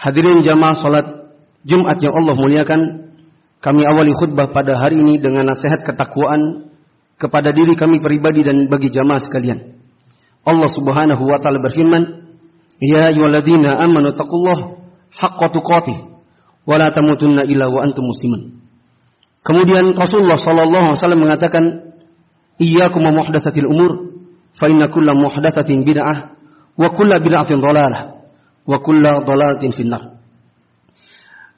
Hadirin jamaah salat Jumat yang Allah muliakan, kami awali khutbah pada hari ini dengan nasihat ketakwaan kepada diri kami pribadi dan bagi jamaah sekalian. Allah Subhanahu wa taala berfirman, "Ya ayyuhalladzina amanu taqullaha haqqa tuqatih wa la tamutunna illa wa antum muslimun." Kemudian Rasulullah sallallahu alaihi wasallam mengatakan, "Iyyakum muhdatsatil umur, fa inna kulla muhdatsatin bid'ah wa kulla bid'atin dhalalah." Wa kulla dhalalatin finnar.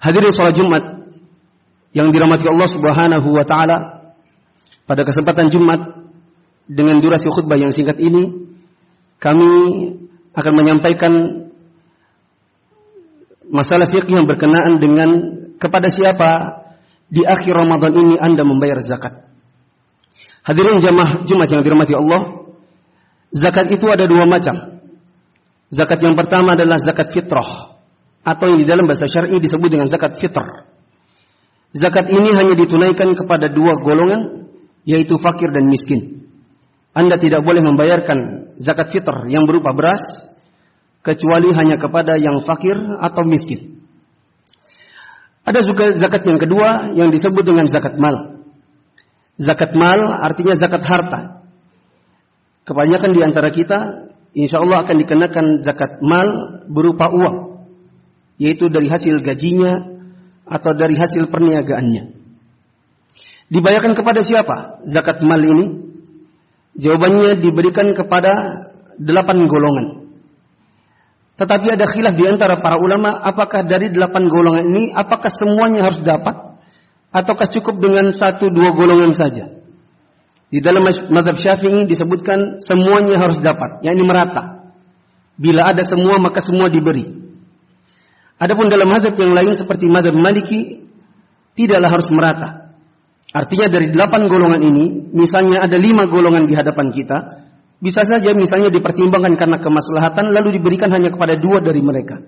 Hadirin salat Jumat yang dirahmati Allah Subhanahu wa taala, pada kesempatan Jumat dengan durasi khutbah yang singkat ini kami akan menyampaikan masalah fikih yang berkenaan dengan kepada siapa di akhir Ramadan ini Anda membayar zakat. Hadirin jamaah Jumat yang dirahmati Allah, zakat itu ada dua macam. Zakat yang pertama adalah zakat fitrah atau yang di dalam bahasa syar'i disebut dengan zakat fitr. Zakat ini hanya ditunaikan kepada dua golongan yaitu fakir dan miskin. Anda tidak boleh membayarkan zakat fitr yang berupa beras kecuali hanya kepada yang fakir atau miskin. Ada juga zakat yang kedua yang disebut dengan zakat mal. Zakat mal artinya zakat harta. Kebanyakan di antara kita insya Allah akan dikenakan zakat mal berupa uang, yaitu dari hasil gajinya atau dari hasil perniagaannya. Dibayarkan kepada siapa zakat mal ini? Jawabannya diberikan kepada delapan golongan. Tetapi ada khilaf di antara para ulama apakah dari delapan golongan ini apakah semuanya harus dapat ataukah cukup dengan satu dua golongan saja? Di dalam mazhab Syafi'i disebutkan semuanya harus dapat, yakni merata. Bila ada semua maka semua diberi. Adapun dalam mazhab yang lain seperti mazhab Maliki tidaklah harus merata. Artinya dari delapan golongan ini, misalnya ada lima golongan di hadapan kita, bisa saja misalnya dipertimbangkan karena kemaslahatan lalu diberikan hanya kepada dua dari mereka.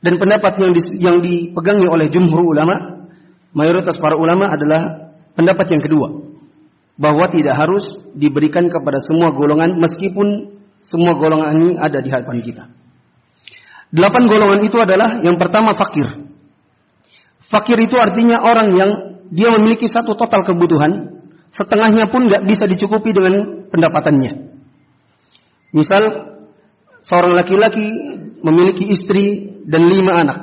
Dan pendapat yang, di, yang dipegangi oleh jumhur ulama, mayoritas para ulama adalah pendapat yang kedua bahwa tidak harus diberikan kepada semua golongan meskipun semua golongan ini ada di hadapan kita. Delapan golongan itu adalah yang pertama fakir. Fakir itu artinya orang yang dia memiliki satu total kebutuhan, setengahnya pun nggak bisa dicukupi dengan pendapatannya. Misal seorang laki-laki memiliki istri dan lima anak,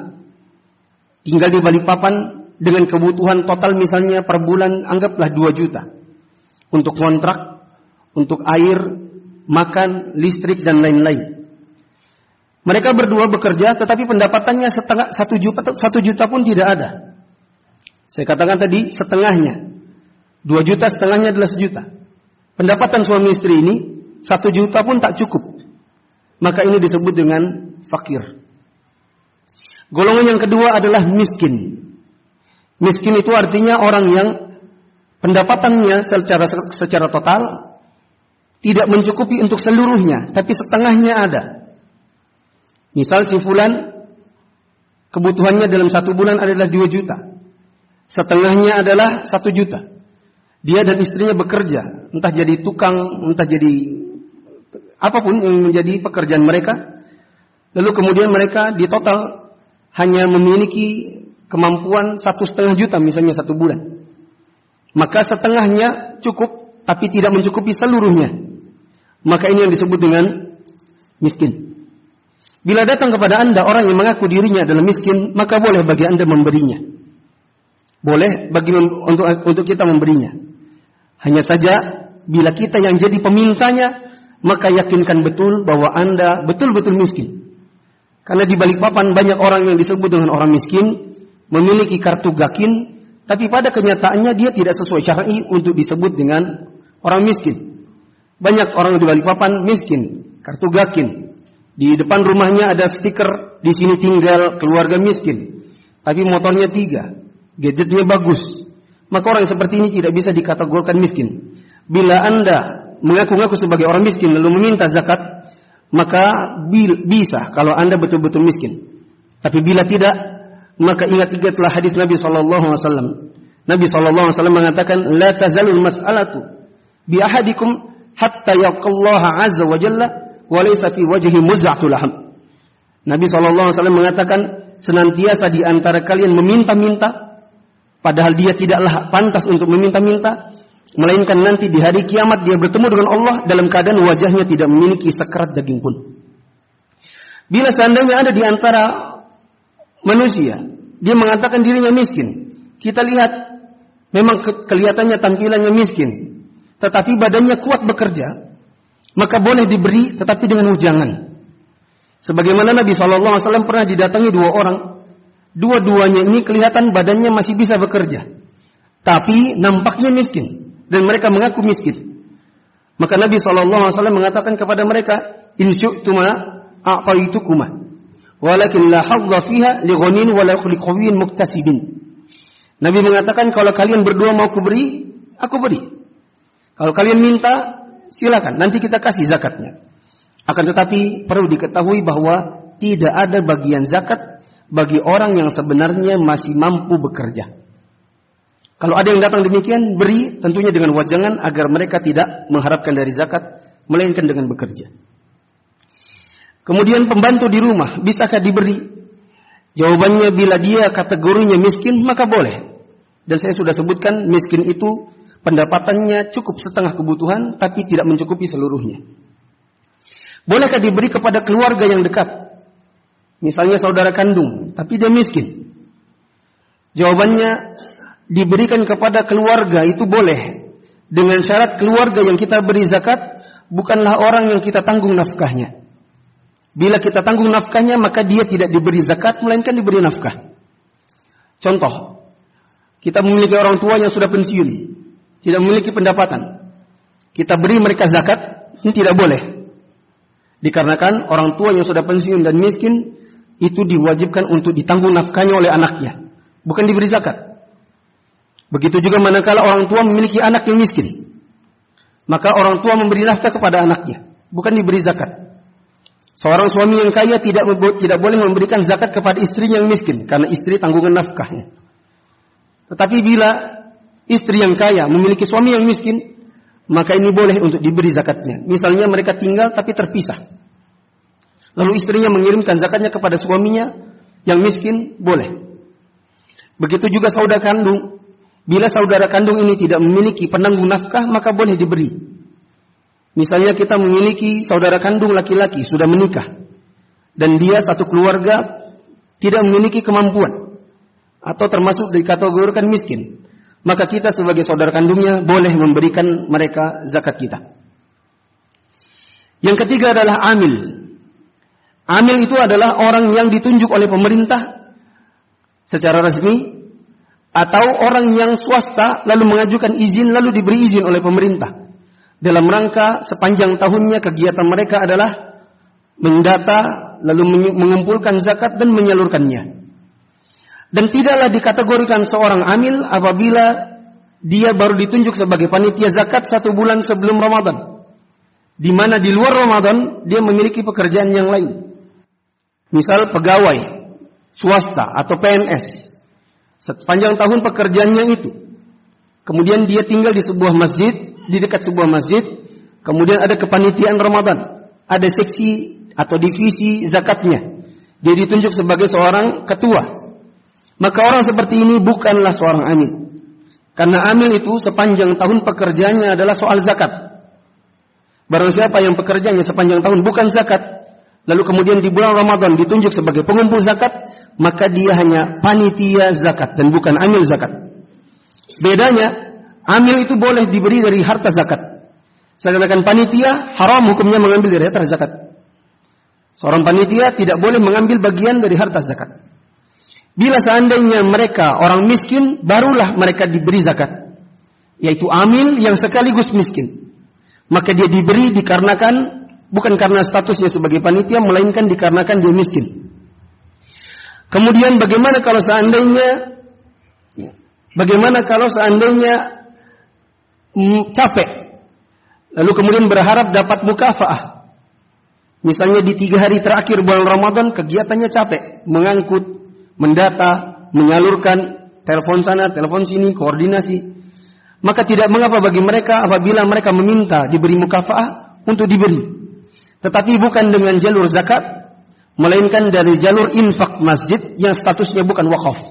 tinggal di Balikpapan dengan kebutuhan total misalnya per bulan anggaplah 2 juta untuk kontrak, untuk air, makan, listrik dan lain-lain. Mereka berdua bekerja, tetapi pendapatannya setengah satu juta, satu juta pun tidak ada. Saya katakan tadi setengahnya, dua juta setengahnya adalah sejuta. Pendapatan suami istri ini satu juta pun tak cukup. Maka ini disebut dengan fakir. Golongan yang kedua adalah miskin. Miskin itu artinya orang yang pendapatannya secara secara total tidak mencukupi untuk seluruhnya, tapi setengahnya ada. Misal si kebutuhannya dalam satu bulan adalah 2 juta. Setengahnya adalah satu juta. Dia dan istrinya bekerja, entah jadi tukang, entah jadi apa pun yang menjadi pekerjaan mereka. Lalu kemudian mereka di total hanya memiliki kemampuan satu setengah juta misalnya satu bulan maka setengahnya cukup tapi tidak mencukupi seluruhnya. Maka ini yang disebut dengan miskin. Bila datang kepada Anda orang yang mengaku dirinya adalah miskin, maka boleh bagi Anda memberinya. Boleh bagi untuk untuk kita memberinya. Hanya saja bila kita yang jadi pemintanya, maka yakinkan betul bahwa Anda betul-betul miskin. Karena di balik papan banyak orang yang disebut dengan orang miskin, memiliki kartu gakin, tapi pada kenyataannya dia tidak sesuai syar'i untuk disebut dengan orang miskin. Banyak orang di Balikpapan miskin, kartu gakin. Di depan rumahnya ada stiker di sini tinggal keluarga miskin. tapi motornya tiga, gadgetnya bagus, maka orang seperti ini tidak bisa dikategorikan miskin. Bila Anda mengaku-ngaku sebagai orang miskin lalu meminta zakat, maka bisa kalau Anda betul-betul miskin. Tapi bila tidak, maka ingat-ingatlah hadis Nabi sallallahu alaihi wasallam. Nabi sallallahu alaihi wasallam mengatakan, "La tazalul mas'alatu bi ahadikum hatta yaqallaha azza wa jalla wa laysa fi wajhi muz'atul laham." Nabi sallallahu alaihi wasallam mengatakan, senantiasa di antara kalian meminta-minta padahal dia tidaklah pantas untuk meminta-minta melainkan nanti di hari kiamat dia bertemu dengan Allah dalam keadaan wajahnya tidak memiliki sekerat daging pun. Bila seandainya ada di antara manusia, dia mengatakan dirinya miskin. Kita lihat memang kelihatannya tampilannya miskin, tetapi badannya kuat bekerja, maka boleh diberi tetapi dengan ujangan. Sebagaimana Nabi SAW pernah didatangi dua orang. Dua-duanya ini kelihatan badannya masih bisa bekerja. Tapi nampaknya miskin. Dan mereka mengaku miskin. Maka Nabi SAW mengatakan kepada mereka, In syu'tuma a'taitukuma. Walakin la hadza fiha li ghanin wa muktasibin. Nabi mengatakan kalau kalian berdua mau kuberi, aku beri. Kalau kalian minta, silakan. Nanti kita kasih zakatnya. Akan tetapi perlu diketahui bahwa tidak ada bagian zakat bagi orang yang sebenarnya masih mampu bekerja. Kalau ada yang datang demikian, beri tentunya dengan wajangan agar mereka tidak mengharapkan dari zakat, melainkan dengan bekerja. Kemudian pembantu di rumah, bisakah diberi? Jawabannya bila dia kategorinya miskin, maka boleh. Dan saya sudah sebutkan miskin itu pendapatannya cukup setengah kebutuhan, tapi tidak mencukupi seluruhnya. Bolehkah diberi kepada keluarga yang dekat? Misalnya saudara kandung, tapi dia miskin. Jawabannya diberikan kepada keluarga itu boleh. Dengan syarat keluarga yang kita beri zakat bukanlah orang yang kita tanggung nafkahnya. Bila kita tanggung nafkahnya maka dia tidak diberi zakat melainkan diberi nafkah. Contoh, kita memiliki orang tua yang sudah pensiun, tidak memiliki pendapatan. Kita beri mereka zakat, ini tidak boleh. Dikarenakan orang tua yang sudah pensiun dan miskin itu diwajibkan untuk ditanggung nafkahnya oleh anaknya, bukan diberi zakat. Begitu juga manakala orang tua memiliki anak yang miskin, maka orang tua memberi nafkah kepada anaknya, bukan diberi zakat. Seorang suami yang kaya tidak tidak boleh memberikan zakat kepada istrinya yang miskin karena istri tanggungan nafkahnya. Tetapi bila istri yang kaya memiliki suami yang miskin, maka ini boleh untuk diberi zakatnya. Misalnya mereka tinggal tapi terpisah. Lalu istrinya mengirimkan zakatnya kepada suaminya yang miskin, boleh. Begitu juga saudara kandung. Bila saudara kandung ini tidak memiliki penanggung nafkah, maka boleh diberi. Misalnya kita memiliki saudara kandung laki-laki sudah menikah dan dia satu keluarga tidak memiliki kemampuan atau termasuk dikategorikan miskin maka kita sebagai saudara kandungnya boleh memberikan mereka zakat kita. Yang ketiga adalah amil. Amil itu adalah orang yang ditunjuk oleh pemerintah secara resmi atau orang yang swasta lalu mengajukan izin lalu diberi izin oleh pemerintah. Dalam rangka sepanjang tahunnya kegiatan mereka adalah mendata lalu mengumpulkan zakat dan menyalurkannya. Dan tidaklah dikategorikan seorang amil apabila dia baru ditunjuk sebagai panitia zakat satu bulan sebelum Ramadan. Di mana di luar Ramadan dia memiliki pekerjaan yang lain. Misal pegawai, swasta atau PNS. Sepanjang tahun pekerjaannya itu. Kemudian dia tinggal di sebuah masjid, di dekat sebuah masjid. Kemudian ada kepanitiaan Ramadan. Ada seksi atau divisi zakatnya. Dia ditunjuk sebagai seorang ketua maka orang seperti ini bukanlah seorang amin. Karena amin itu sepanjang tahun pekerjaannya adalah soal zakat. Barang siapa yang pekerjaannya sepanjang tahun bukan zakat, lalu kemudian di bulan Ramadan ditunjuk sebagai pengumpul zakat, maka dia hanya panitia zakat dan bukan amil zakat. Bedanya, amil itu boleh diberi dari harta zakat. Sedangkan panitia haram hukumnya mengambil dari harta zakat. Seorang panitia tidak boleh mengambil bagian dari harta zakat. Bila seandainya mereka orang miskin, barulah mereka diberi zakat. Yaitu amil yang sekaligus miskin. Maka dia diberi dikarenakan bukan karena statusnya sebagai panitia, melainkan dikarenakan dia miskin. Kemudian bagaimana kalau seandainya bagaimana kalau seandainya mm, capek lalu kemudian berharap dapat mukafaah. Misalnya di tiga hari terakhir bulan Ramadan kegiatannya capek, mengangkut, mendata, menyalurkan telepon sana, telepon sini, koordinasi. Maka tidak mengapa bagi mereka apabila mereka meminta diberi mukafaah untuk diberi. Tetapi bukan dengan jalur zakat, melainkan dari jalur infak masjid yang statusnya bukan wakaf.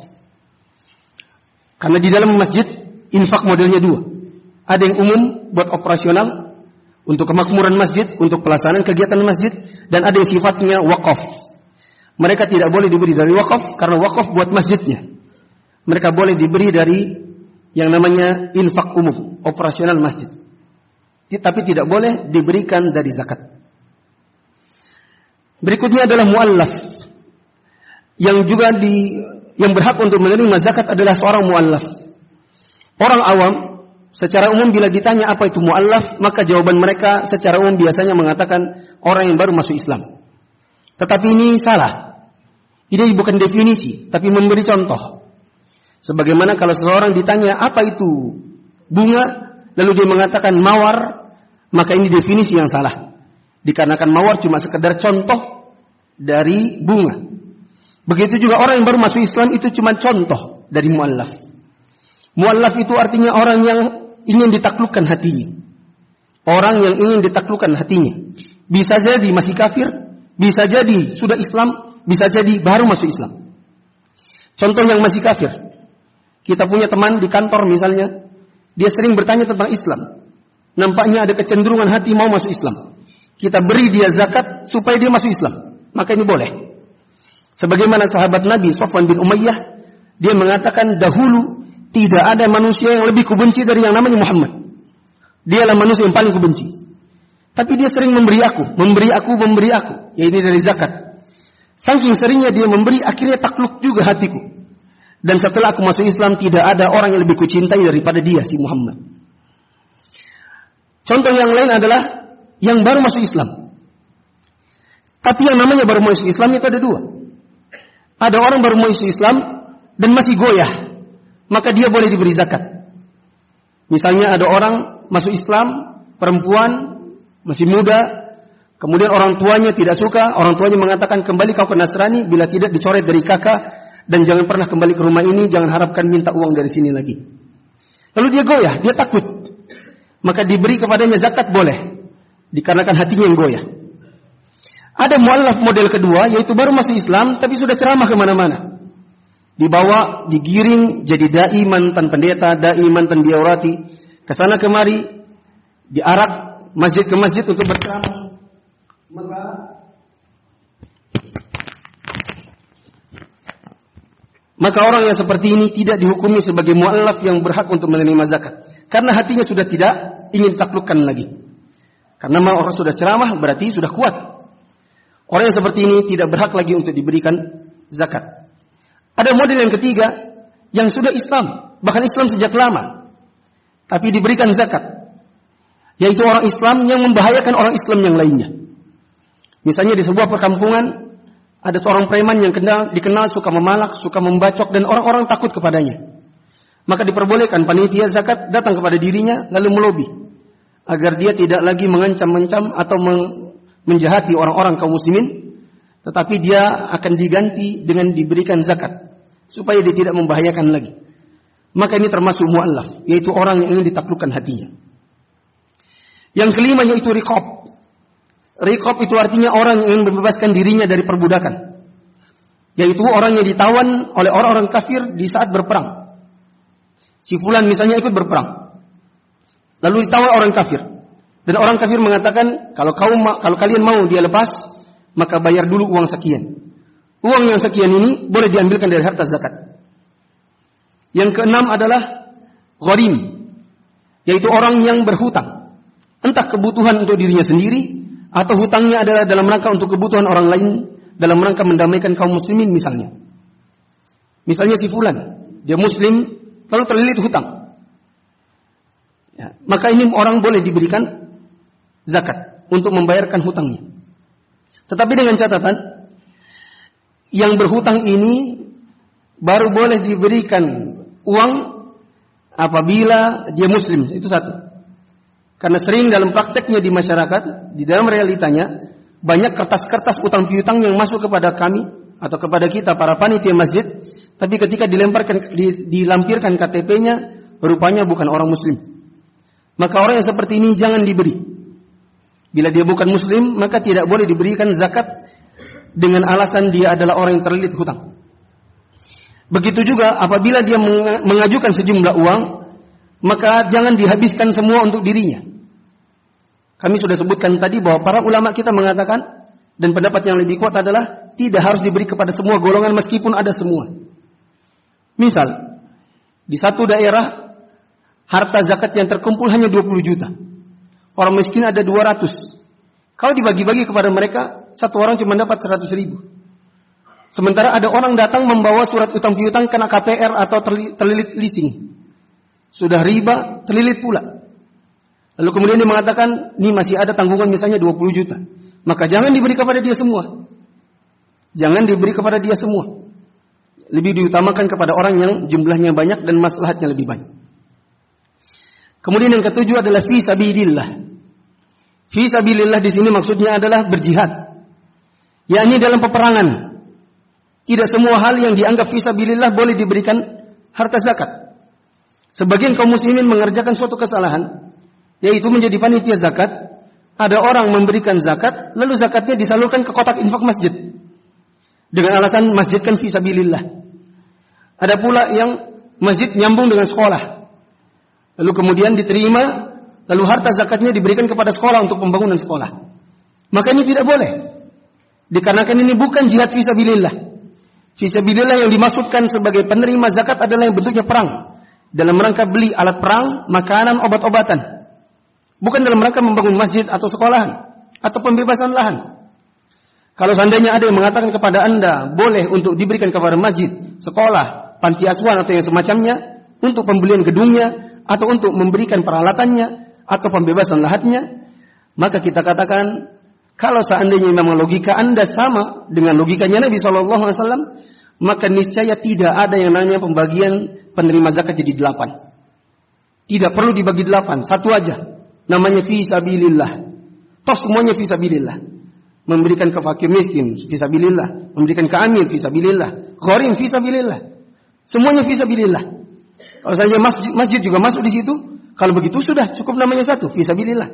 Karena di dalam masjid infak modelnya dua. Ada yang umum buat operasional untuk kemakmuran masjid, untuk pelaksanaan kegiatan masjid, dan ada yang sifatnya wakaf. Mereka tidak boleh diberi dari wakaf karena wakaf buat masjidnya. Mereka boleh diberi dari yang namanya infak umum, operasional masjid. Tapi tidak boleh diberikan dari zakat. Berikutnya adalah muallaf. Yang juga di yang berhak untuk menerima zakat adalah seorang muallaf. Orang awam secara umum bila ditanya apa itu muallaf, maka jawaban mereka secara umum biasanya mengatakan orang yang baru masuk Islam. Tetapi ini salah. Ini bukan definisi, tapi memberi contoh. Sebagaimana kalau seseorang ditanya apa itu bunga, lalu dia mengatakan mawar, maka ini definisi yang salah. Dikarenakan mawar cuma sekedar contoh dari bunga. Begitu juga orang yang baru masuk Islam itu cuma contoh dari muallaf. Muallaf itu artinya orang yang ingin ditaklukkan hatinya. Orang yang ingin ditaklukkan hatinya. Bisa jadi masih kafir, bisa jadi sudah Islam, bisa jadi baru masuk Islam. Contoh yang masih kafir. Kita punya teman di kantor misalnya, dia sering bertanya tentang Islam. Nampaknya ada kecenderungan hati mau masuk Islam. Kita beri dia zakat supaya dia masuk Islam. Maka ini boleh. Sebagaimana sahabat Nabi Sofwan bin Umayyah, dia mengatakan dahulu tidak ada manusia yang lebih kubenci dari yang namanya Muhammad. Dialah manusia yang paling kubenci. Tapi dia sering memberi aku, memberi aku, memberi aku. Ya ini dari zakat. Saking seringnya dia memberi, akhirnya takluk juga hatiku. Dan setelah aku masuk Islam tidak ada orang yang lebih kucintai daripada dia si Muhammad. Contoh yang lain adalah yang baru masuk Islam. Tapi yang namanya baru masuk Islam itu ada dua. Ada orang baru masuk Islam dan masih goyah. Maka dia boleh diberi zakat. Misalnya ada orang masuk Islam, perempuan, masih muda, kemudian orang tuanya tidak suka, orang tuanya mengatakan kembali kau ke Nasrani, bila tidak dicoret dari kakak, dan jangan pernah kembali ke rumah ini, jangan harapkan minta uang dari sini lagi. Lalu dia goyah, dia takut. Maka diberi kepadanya zakat boleh. Dikarenakan hatinya yang goyah. Ada mualaf model kedua, yaitu baru masuk Islam, tapi sudah ceramah ke mana-mana. Dibawa, digiring, jadi da'i mantan pendeta, da'i mantan biaurati. Ke sana kemari, diarak masjid ke masjid untuk berceramah. Maka Maka orang yang seperti ini tidak dihukumi sebagai mu'allaf yang berhak untuk menerima zakat. Karena hatinya sudah tidak ingin taklukkan lagi. Karena orang sudah ceramah berarti sudah kuat. Orang yang seperti ini tidak berhak lagi untuk diberikan zakat. Ada model yang ketiga yang sudah Islam, bahkan Islam sejak lama. Tapi diberikan zakat. Yaitu orang Islam yang membahayakan orang Islam yang lainnya. Misalnya di sebuah perkampungan ada seorang preman yang kenal, dikenal suka memalak, suka membacok dan orang-orang takut kepadanya. Maka diperbolehkan panitia zakat datang kepada dirinya lalu melobi agar dia tidak lagi mengancam-ancam atau menjahati orang-orang kaum muslimin, tetapi dia akan diganti dengan diberikan zakat supaya dia tidak membahayakan lagi. Maka ini termasuk muallaf, yaitu orang yang ingin ditaklukkan hatinya. Yang kelima yaitu riqab. Rikob itu artinya orang yang ingin membebaskan dirinya dari perbudakan. Yaitu orang yang ditawan oleh orang-orang kafir di saat berperang. Si fulan misalnya ikut berperang. Lalu ditawan orang kafir. Dan orang kafir mengatakan, kalau kau kalau kalian mau dia lepas, maka bayar dulu uang sekian. Uang yang sekian ini boleh diambilkan dari harta zakat. Yang keenam adalah gharim, yaitu orang yang berhutang. Entah kebutuhan untuk dirinya sendiri atau hutangnya adalah dalam rangka untuk kebutuhan orang lain dalam rangka mendamaikan kaum muslimin misalnya. Misalnya si fulan, dia muslim lalu terlilit hutang. Ya, maka ini orang boleh diberikan zakat untuk membayarkan hutangnya. Tetapi dengan catatan yang berhutang ini baru boleh diberikan uang apabila dia muslim. Itu satu. Karena sering dalam prakteknya di masyarakat, di dalam realitanya, banyak kertas-kertas utang piutang yang masuk kepada kami atau kepada kita para panitia masjid, tapi ketika dilemparkan dilampirkan KTP-nya rupanya bukan orang muslim. Maka orang yang seperti ini jangan diberi. Bila dia bukan muslim, maka tidak boleh diberikan zakat dengan alasan dia adalah orang yang terlilit hutang. Begitu juga apabila dia mengajukan sejumlah uang, maka jangan dihabiskan semua untuk dirinya. Kami sudah sebutkan tadi bahwa para ulama kita mengatakan dan pendapat yang lebih kuat adalah tidak harus diberi kepada semua golongan meskipun ada semua. Misal, di satu daerah harta zakat yang terkumpul hanya 20 juta. Orang miskin ada 200. Kalau dibagi-bagi kepada mereka, satu orang cuma dapat 100 ribu. Sementara ada orang datang membawa surat utang piutang kena KPR atau terlilit leasing. Sudah riba, terlilit pula. Lalu kemudian dia mengatakan, ini masih ada tanggungan misalnya 20 juta. Maka jangan diberi kepada dia semua. Jangan diberi kepada dia semua. Lebih diutamakan kepada orang yang jumlahnya banyak dan maslahatnya lebih banyak. Kemudian yang ketujuh adalah fi sabilillah. Fi sabilillah di sini maksudnya adalah berjihad. yakni dalam peperangan. Tidak semua hal yang dianggap fi sabilillah boleh diberikan harta zakat. Sebagian kaum muslimin mengerjakan suatu kesalahan yaitu menjadi panitia zakat. Ada orang memberikan zakat, lalu zakatnya disalurkan ke kotak infak masjid dengan alasan masjid kan fisabilillah. Ada pula yang masjid nyambung dengan sekolah lalu kemudian diterima, lalu harta zakatnya diberikan kepada sekolah untuk pembangunan sekolah. Maka ini tidak boleh. Dikarenakan ini bukan jihad fisabilillah. Fisabilillah yang dimaksudkan sebagai penerima zakat adalah yang bentuknya perang. Dalam rangka beli alat perang, makanan, obat-obatan. Bukan dalam rangka membangun masjid atau sekolahan. Atau pembebasan lahan. Kalau seandainya ada yang mengatakan kepada anda, boleh untuk diberikan kepada masjid, sekolah, panti asuhan atau yang semacamnya, untuk pembelian gedungnya, atau untuk memberikan peralatannya atau pembebasan lahatnya, maka kita katakan kalau seandainya memang logika Anda sama dengan logikanya Nabi Shallallahu Alaihi Wasallam, maka niscaya tidak ada yang namanya pembagian penerima zakat jadi delapan. Tidak perlu dibagi delapan, satu aja. Namanya fisabilillah. Toh semuanya fisabilillah. Memberikan ke fakir miskin fisabilillah, memberikan ke amin fisabilillah, gharim fisabilillah. Semuanya fisabilillah. Kalau saja masjid, masjid juga masuk di situ, kalau begitu sudah cukup namanya satu, fisabilillah.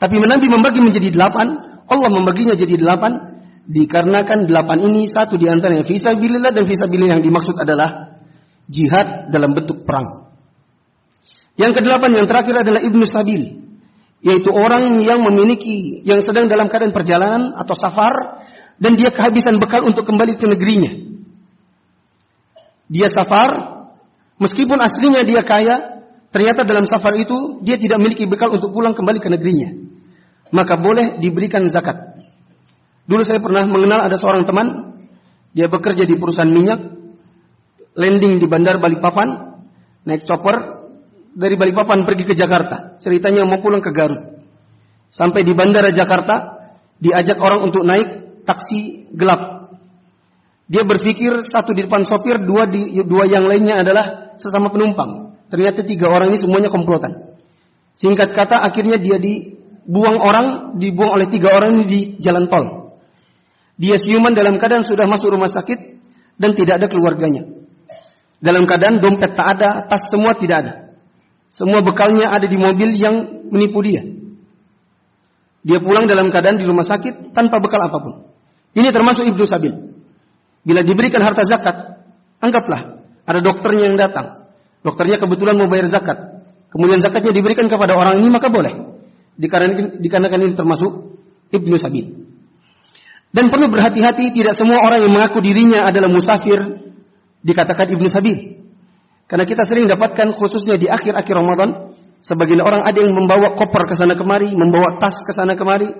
Tapi Nabi membagi menjadi delapan, Allah membaginya jadi delapan, dikarenakan delapan ini satu di antara yang fisabilillah dan fisabilillah yang dimaksud adalah jihad dalam bentuk perang. Yang kedelapan yang terakhir adalah ibnu sabil, yaitu orang yang memiliki yang sedang dalam keadaan perjalanan atau safar dan dia kehabisan bekal untuk kembali ke negerinya. Dia safar Meskipun aslinya dia kaya, ternyata dalam safar itu dia tidak memiliki bekal untuk pulang kembali ke negerinya. Maka boleh diberikan zakat. Dulu saya pernah mengenal ada seorang teman, dia bekerja di perusahaan minyak, landing di bandar Balikpapan, naik chopper dari Balikpapan pergi ke Jakarta. Ceritanya mau pulang ke Garut. Sampai di bandara Jakarta, diajak orang untuk naik taksi gelap. Dia berpikir satu di depan sopir, dua di dua yang lainnya adalah sesama penumpang. Ternyata tiga orang ini semuanya komplotan. Singkat kata akhirnya dia dibuang orang, dibuang oleh tiga orang ini di jalan tol. Dia siuman dalam keadaan sudah masuk rumah sakit dan tidak ada keluarganya. Dalam keadaan dompet tak ada, tas semua tidak ada. Semua bekalnya ada di mobil yang menipu dia. Dia pulang dalam keadaan di rumah sakit tanpa bekal apa pun. Ini termasuk Ibnu Sabil. Bila diberikan harta zakat, anggaplah ada dokternya yang datang. Dokternya kebetulan mau bayar zakat. Kemudian zakatnya diberikan kepada orang ini maka boleh. Dikarenakan, dikarenakan ini termasuk ibnu sabil. Dan perlu berhati-hati tidak semua orang yang mengaku dirinya adalah musafir dikatakan ibnu sabil. Karena kita sering dapatkan khususnya di akhir-akhir Ramadan sebagian orang ada yang membawa koper ke sana kemari, membawa tas ke sana kemari,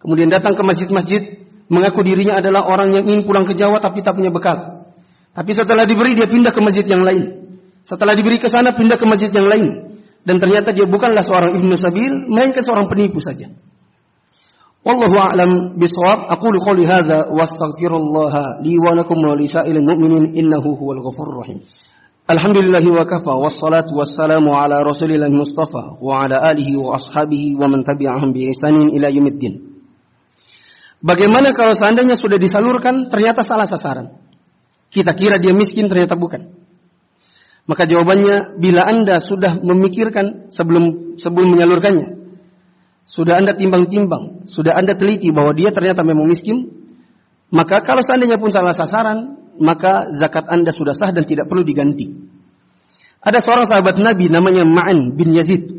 kemudian datang ke masjid-masjid mengaku dirinya adalah orang yang ingin pulang ke Jawa tapi tak punya bekal. Tapi setelah diberi dia pindah ke masjid yang lain. Setelah diberi ke sana pindah ke masjid yang lain. Dan ternyata dia bukanlah seorang Ibnu Sabil, melainkan seorang penipu saja. Wallahu a'lam bisawab. Aqulu qouli hadza wastaghfirullah li wa lakum wa li mu'minin innahu huwal ghafurur rahim. Alhamdulillah wa kafa wassalatu wassalamu ala rasulillah mustafa wa ala alihi wa ashabihi wa man tabi'ahum bi ihsanin ila yaumiddin. Bagaimana kalau seandainya sudah disalurkan ternyata salah sasaran? Kita kira dia miskin ternyata bukan. Maka jawabannya bila Anda sudah memikirkan sebelum sebelum menyalurkannya, sudah Anda timbang-timbang, sudah Anda teliti bahwa dia ternyata memang miskin, maka kalau seandainya pun salah sasaran, maka zakat Anda sudah sah dan tidak perlu diganti. Ada seorang sahabat Nabi namanya Ma'an bin Yazid.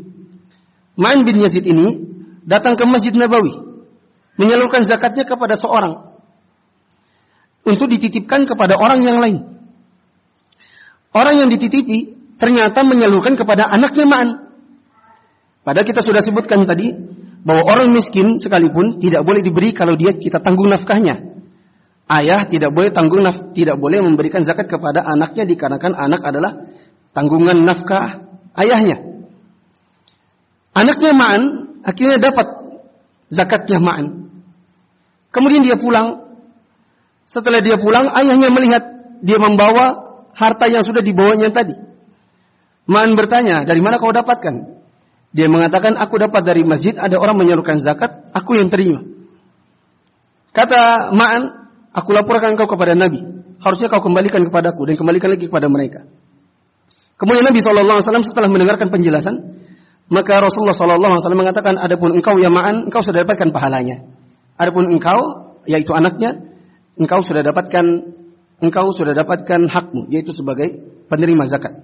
Ma'an bin Yazid ini datang ke Masjid Nabawi, menyalurkan zakatnya kepada seorang untuk dititipkan kepada orang yang lain. Orang yang dititipi ternyata menyalurkan kepada anaknya Ma'an. Padahal kita sudah sebutkan tadi bahwa orang miskin sekalipun tidak boleh diberi kalau dia kita tanggung nafkahnya. Ayah tidak boleh tanggung naf, tidak boleh memberikan zakat kepada anaknya dikarenakan anak adalah tanggungan nafkah ayahnya. Anaknya Ma'an akhirnya dapat zakatnya Ma'an. Kemudian dia pulang. Setelah dia pulang, ayahnya melihat dia membawa harta yang sudah dibawanya tadi. Ma'an bertanya, dari mana kau dapatkan? Dia mengatakan, aku dapat dari masjid, ada orang menyalurkan zakat, aku yang terima. Kata Ma'an, aku laporkan kau kepada Nabi. Harusnya kau kembalikan kepadaku dan kembalikan lagi kepada mereka. Kemudian Nabi SAW setelah mendengarkan penjelasan, maka Rasulullah SAW mengatakan, adapun engkau ya Ma'an, engkau sudah dapatkan pahalanya. Adapun engkau, yaitu anaknya, engkau sudah dapatkan engkau sudah dapatkan hakmu, yaitu sebagai penerima zakat.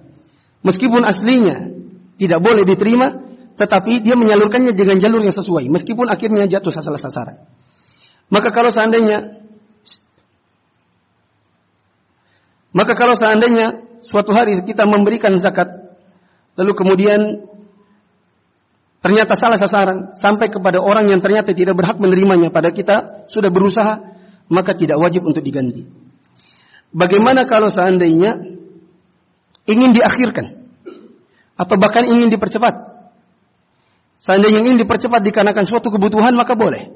Meskipun aslinya tidak boleh diterima, tetapi dia menyalurkannya dengan jalur yang sesuai meskipun akhirnya jatuh salah sasaran. Maka kalau seandainya maka kalau seandainya suatu hari kita memberikan zakat lalu kemudian ternyata salah sasaran sampai kepada orang yang ternyata tidak berhak menerimanya pada kita sudah berusaha maka tidak wajib untuk diganti. Bagaimana kalau seandainya ingin diakhirkan atau bahkan ingin dipercepat? Seandainya ingin dipercepat dikarenakan suatu kebutuhan maka boleh.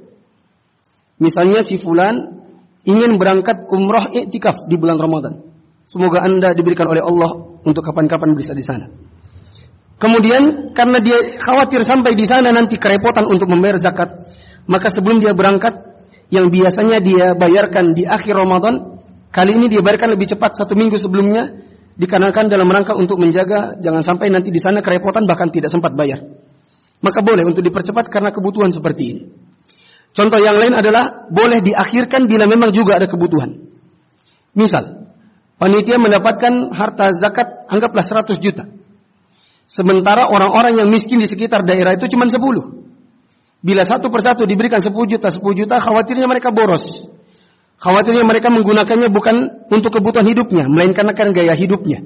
Misalnya si fulan ingin berangkat umroh iktikaf di bulan Ramadan. Semoga Anda diberikan oleh Allah untuk kapan-kapan bisa di sana. Kemudian karena dia khawatir sampai di sana nanti kerepotan untuk membayar zakat, maka sebelum dia berangkat yang biasanya dia bayarkan di akhir Ramadan, kali ini dia bayarkan lebih cepat satu minggu sebelumnya dikarenakan dalam rangka untuk menjaga jangan sampai nanti di sana kerepotan bahkan tidak sempat bayar maka boleh untuk dipercepat karena kebutuhan seperti ini. Contoh yang lain adalah boleh diakhirkan bila memang juga ada kebutuhan. Misal, panitia mendapatkan harta zakat anggaplah 100 juta. Sementara orang-orang yang miskin di sekitar daerah itu cuma 10. Bila satu persatu diberikan 10 juta, 10 juta, khawatirnya mereka boros. Khawatirnya mereka menggunakannya bukan untuk kebutuhan hidupnya, melainkan akan gaya hidupnya.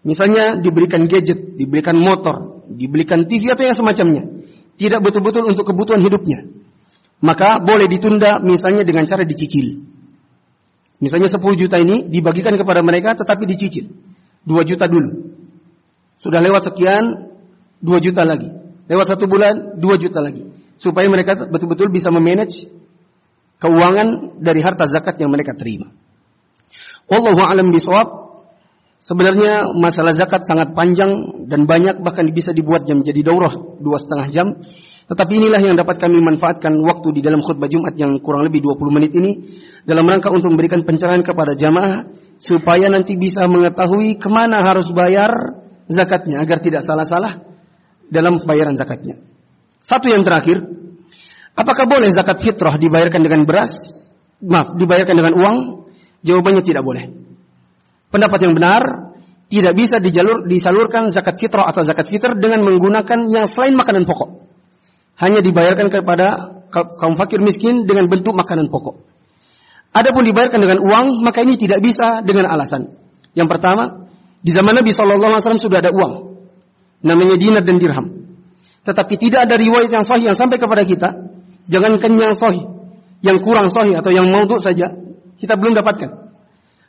Misalnya diberikan gadget, diberikan motor, dibelikan TV atau yang semacamnya. Tidak betul-betul untuk kebutuhan hidupnya. Maka boleh ditunda misalnya dengan cara dicicil. Misalnya 10 juta ini dibagikan kepada mereka tetapi dicicil. 2 juta dulu. Sudah lewat sekian, 2 juta lagi. Lewat satu bulan, 2 juta lagi. Supaya mereka betul-betul bisa memanage keuangan dari harta zakat yang mereka terima. Wallahu a'lam bishawab. Sebenarnya masalah zakat sangat panjang dan banyak bahkan bisa dibuat jam jadi daurah dua setengah jam. Tetapi inilah yang dapat kami manfaatkan waktu di dalam khutbah Jumat yang kurang lebih 20 menit ini dalam rangka untuk memberikan pencerahan kepada jamaah supaya nanti bisa mengetahui ke mana harus bayar zakatnya agar tidak salah-salah dalam pembayaran zakatnya. Satu yang terakhir, apakah boleh zakat fitrah dibayarkan dengan beras? Maaf, dibayarkan dengan uang? Jawabannya tidak boleh. Pendapat yang benar tidak bisa dijalur disalurkan zakat fitrah atau zakat fitr dengan menggunakan yang selain makanan pokok. Hanya dibayarkan kepada kaum fakir miskin dengan bentuk makanan pokok. Adapun dibayarkan dengan uang, maka ini tidak bisa dengan alasan. Yang pertama, di zaman Nabi SAW sudah ada uang. Namanya dinar dan dirham. Tetapi tidak ada riwayat yang sahih yang sampai kepada kita. Jangankan yang sahih. Yang kurang sahih atau yang mau saja. Kita belum dapatkan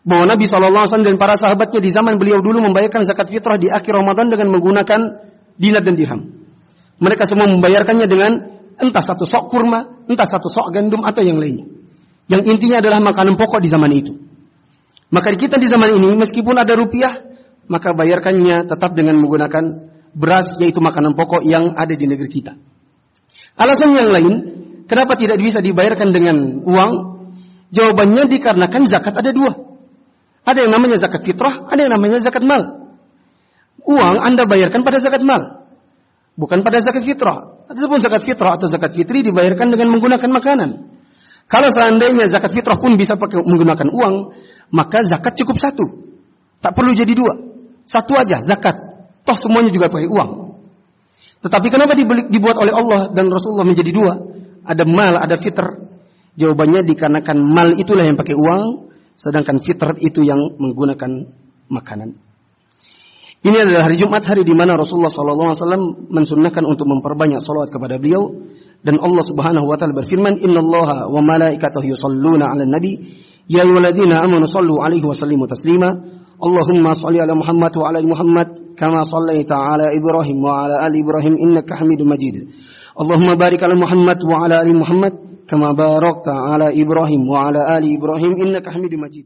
bahwa Nabi SAW dan para sahabatnya di zaman beliau dulu membayarkan zakat fitrah di akhir Ramadan dengan menggunakan dinar dan dirham. Mereka semua membayarkannya dengan Entah satu sok kurma, entah satu sok gandum atau yang lainnya. Yang intinya adalah makanan pokok di zaman itu. Maka kita di zaman ini meskipun ada rupiah, maka bayarkannya tetap dengan menggunakan beras yaitu makanan pokok yang ada di negeri kita. Alasan yang lain, kenapa tidak bisa dibayarkan dengan uang? Jawabannya dikarenakan zakat ada dua. Ada yang namanya zakat fitrah, ada yang namanya zakat mal. Uang Anda bayarkan pada zakat mal, bukan pada zakat fitrah. Ataupun zakat fitrah atau zakat fitri dibayarkan dengan menggunakan makanan. Kalau seandainya zakat fitrah pun bisa pakai menggunakan uang, maka zakat cukup satu. Tak perlu jadi dua. Satu aja zakat. Toh semuanya juga pakai uang. Tetapi kenapa dibuat oleh Allah dan Rasulullah menjadi dua? Ada mal, ada fitr. Jawabannya dikarenakan mal itulah yang pakai uang, sedangkan fitr itu yang menggunakan makanan. Ini adalah hari Jumat, hari di mana Rasulullah SAW mensunnahkan untuk memperbanyak salawat kepada beliau. Dan Allah Subhanahu Wa Taala berfirman, Inna Allah wa malaikatahu yusalluna ala nabi, ya ayyuhalladzina amanu sallu alaihi wa sallimu taslima. Allahumma salli ala Muhammad wa ala Muhammad kama sallaita ala Ibrahim wa ala ali Ibrahim innaka Hamidum Majid. Allahumma barik ala Muhammad wa ala ali Muhammad kama barakta ala Ibrahim wa ala ali Ibrahim innaka Hamidum Majid.